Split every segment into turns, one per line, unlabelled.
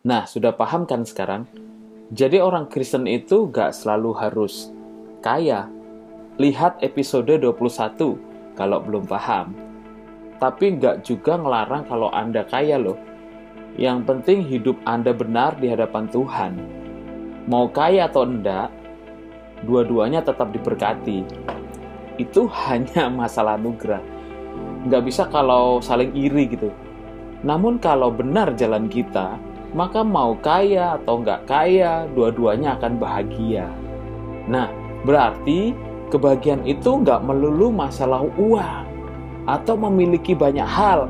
Nah, sudah paham kan sekarang? Jadi orang Kristen itu gak selalu harus kaya. Lihat episode 21 kalau belum paham. Tapi gak juga ngelarang kalau Anda kaya loh. Yang penting hidup Anda benar di hadapan Tuhan. Mau kaya atau enggak, dua-duanya tetap diberkati. Itu hanya masalah anugerah. Nggak bisa kalau saling iri gitu. Namun kalau benar jalan kita, maka mau kaya atau nggak kaya, dua-duanya akan bahagia. Nah, berarti kebahagiaan itu nggak melulu masalah uang atau memiliki banyak hal.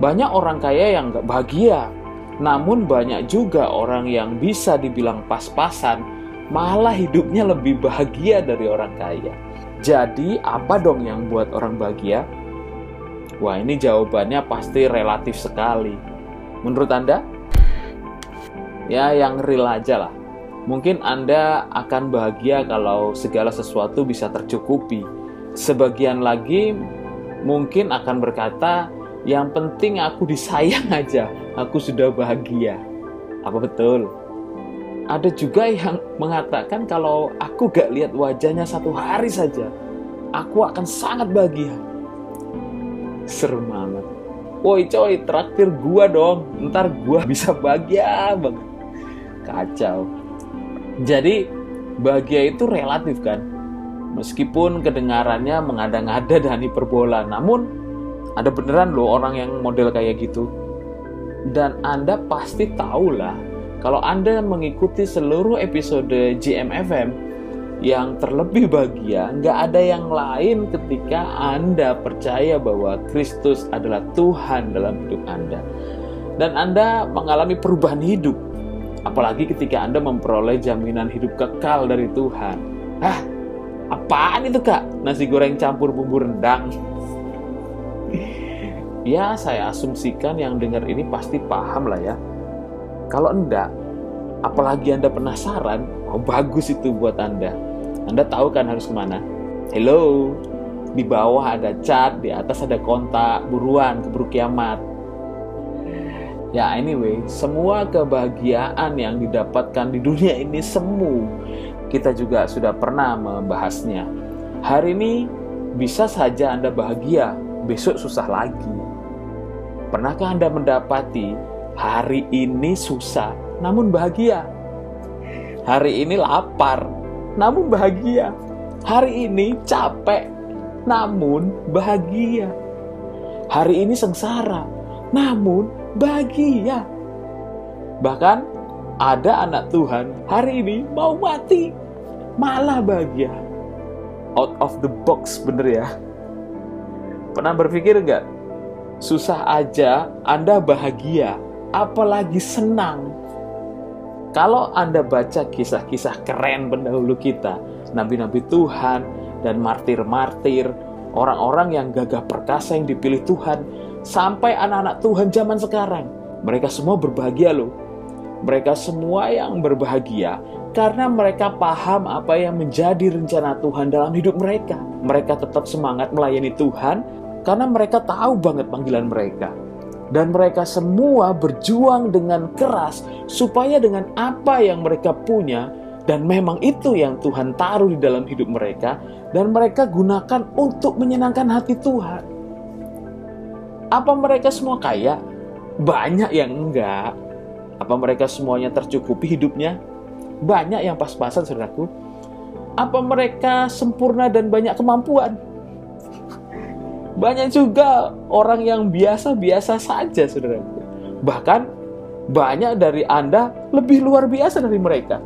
Banyak orang kaya yang nggak bahagia, namun banyak juga orang yang bisa dibilang pas-pasan, malah hidupnya lebih bahagia dari orang kaya. Jadi, apa dong yang buat orang bahagia? Wah, ini jawabannya pasti relatif sekali. Menurut Anda? Ya yang real aja lah. Mungkin Anda akan bahagia kalau segala sesuatu bisa tercukupi. Sebagian lagi mungkin akan berkata, yang penting aku disayang aja, aku sudah bahagia. Apa betul? Ada juga yang mengatakan kalau aku gak lihat wajahnya satu hari saja, aku akan sangat bahagia. Serem banget. Woi coy, traktir gua dong, ntar gua bisa bahagia banget kacau. Jadi bahagia itu relatif kan. Meskipun kedengarannya mengada-ngada dan hiperbola, namun ada beneran loh orang yang model kayak gitu. Dan Anda pasti tahu lah, kalau Anda mengikuti seluruh episode GMFM yang terlebih bahagia, nggak ada yang lain ketika Anda percaya bahwa Kristus adalah Tuhan dalam hidup Anda. Dan Anda mengalami perubahan hidup Apalagi ketika Anda memperoleh jaminan hidup kekal dari Tuhan. Hah? Apaan itu kak? Nasi goreng campur bumbu rendang. ya, saya asumsikan yang dengar ini pasti paham lah ya. Kalau enggak, apalagi Anda penasaran, oh bagus itu buat Anda. Anda tahu kan harus ke mana? Hello, di bawah ada chat, di atas ada kontak, buruan keburu kiamat. Ya anyway, semua kebahagiaan yang didapatkan di dunia ini semu. Kita juga sudah pernah membahasnya. Hari ini bisa saja Anda bahagia, besok susah lagi. Pernahkah Anda mendapati hari ini susah namun bahagia? Hari ini lapar namun bahagia. Hari ini capek namun bahagia. Hari ini sengsara namun bahagia. Bahkan ada anak Tuhan hari ini mau mati, malah bahagia. Out of the box bener ya. Pernah berpikir nggak? Susah aja Anda bahagia, apalagi senang. Kalau Anda baca kisah-kisah keren pendahulu kita, nabi-nabi Tuhan dan martir-martir, orang-orang yang gagah perkasa yang dipilih Tuhan, sampai anak-anak Tuhan zaman sekarang. Mereka semua berbahagia loh. Mereka semua yang berbahagia karena mereka paham apa yang menjadi rencana Tuhan dalam hidup mereka. Mereka tetap semangat melayani Tuhan karena mereka tahu banget panggilan mereka. Dan mereka semua berjuang dengan keras supaya dengan apa yang mereka punya dan memang itu yang Tuhan taruh di dalam hidup mereka dan mereka gunakan untuk menyenangkan hati Tuhan. Apa mereka semua kaya? Banyak yang enggak. Apa mereka semuanya tercukupi hidupnya? Banyak yang pas-pasan, saudaraku. Apa mereka sempurna dan banyak kemampuan? Banyak juga orang yang biasa-biasa saja, saudaraku. Bahkan banyak dari Anda lebih luar biasa dari mereka.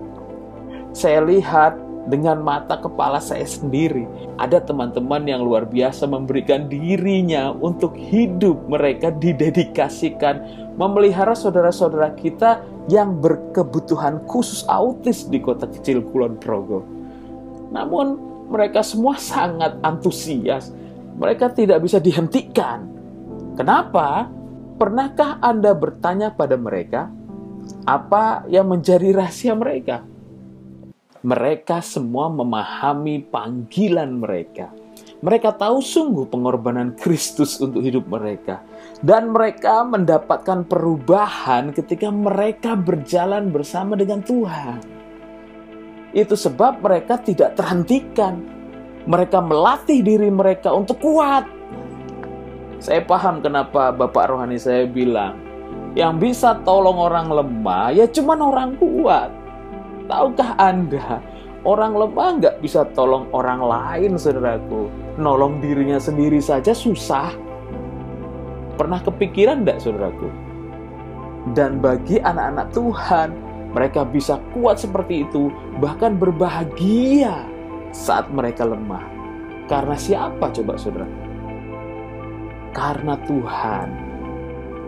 Saya lihat dengan mata kepala saya sendiri. Ada teman-teman yang luar biasa memberikan dirinya untuk hidup mereka didedikasikan memelihara saudara-saudara kita yang berkebutuhan khusus autis di kota kecil Kulon Progo. Namun mereka semua sangat antusias. Mereka tidak bisa dihentikan. Kenapa? Pernahkah Anda bertanya pada mereka apa yang menjadi rahasia mereka? Mereka semua memahami panggilan mereka. Mereka tahu sungguh pengorbanan Kristus untuk hidup mereka, dan mereka mendapatkan perubahan ketika mereka berjalan bersama dengan Tuhan. Itu sebab mereka tidak terhentikan. Mereka melatih diri mereka untuk kuat. Saya paham kenapa Bapak Rohani saya bilang, yang bisa tolong orang lemah ya cuman orang kuat. Tahukah Anda, orang lemah nggak bisa tolong orang lain, saudaraku nolong dirinya sendiri saja susah. Pernah kepikiran tidak saudaraku? Dan bagi anak-anak Tuhan, mereka bisa kuat seperti itu, bahkan berbahagia saat mereka lemah. Karena siapa coba saudara? Karena Tuhan.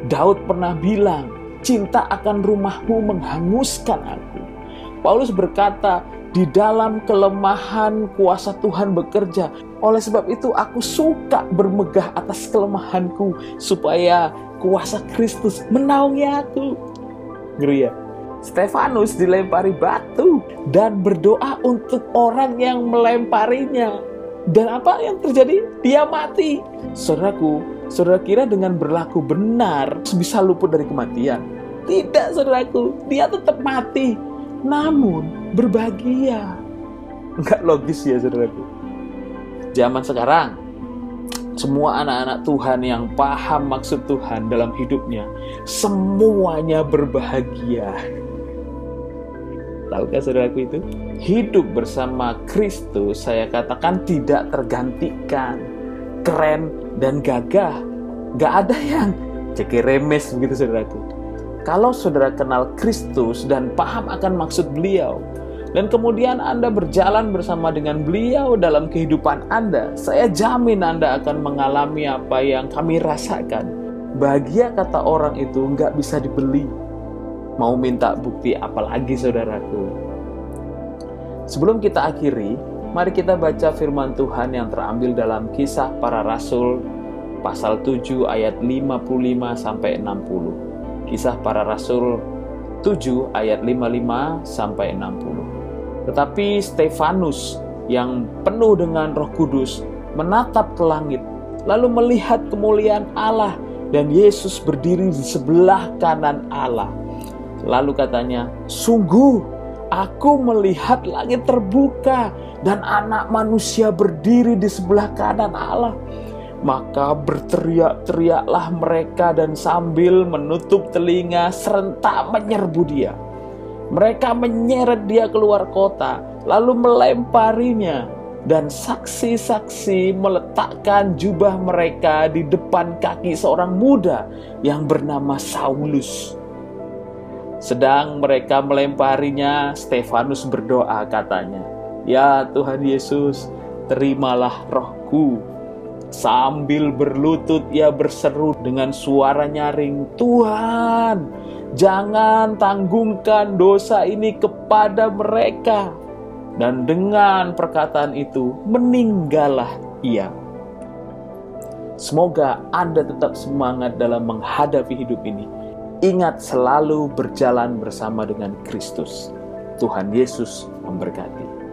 Daud pernah bilang, cinta akan rumahmu menghanguskan aku. Paulus berkata, di dalam kelemahan kuasa Tuhan bekerja. Oleh sebab itu aku suka bermegah atas kelemahanku supaya kuasa Kristus menaungi aku. Ngeri ya? Stefanus dilempari batu dan berdoa untuk orang yang melemparinya. Dan apa yang terjadi? Dia mati. Saudaraku, saudara kira dengan berlaku benar bisa luput dari kematian? Tidak, saudaraku. Dia tetap mati. Namun berbahagia. Enggak logis ya, saudaraku zaman sekarang semua anak-anak Tuhan yang paham maksud Tuhan dalam hidupnya semuanya berbahagia. Tahukah saudaraku itu? Hidup bersama Kristus saya katakan tidak tergantikan. Keren dan gagah. Gak ada yang cekir remes begitu saudaraku kalau saudara kenal Kristus dan paham akan maksud beliau dan kemudian Anda berjalan bersama dengan beliau dalam kehidupan Anda, saya jamin Anda akan mengalami apa yang kami rasakan. Bahagia kata orang itu nggak bisa dibeli. Mau minta bukti apalagi saudaraku? Sebelum kita akhiri, mari kita baca firman Tuhan yang terambil dalam kisah para rasul pasal 7 ayat 55 sampai 60. Kisah para rasul 7 ayat 55 sampai 60. Tetapi Stefanus yang penuh dengan Roh Kudus menatap ke langit, lalu melihat kemuliaan Allah dan Yesus berdiri di sebelah kanan Allah. Lalu katanya, "Sungguh aku melihat langit terbuka dan anak manusia berdiri di sebelah kanan Allah." Maka berteriak-teriaklah mereka dan sambil menutup telinga serentak menyerbu dia. Mereka menyeret dia keluar kota, lalu melemparinya, dan saksi-saksi meletakkan jubah mereka di depan kaki seorang muda yang bernama Saulus. Sedang mereka melemparinya, Stefanus berdoa katanya, "Ya Tuhan Yesus, terimalah rohku." Sambil berlutut ia berseru dengan suara nyaring, "Tuhan, Jangan tanggungkan dosa ini kepada mereka. Dan dengan perkataan itu meninggallah ia. Semoga Anda tetap semangat dalam menghadapi hidup ini. Ingat selalu berjalan bersama dengan Kristus. Tuhan Yesus memberkati.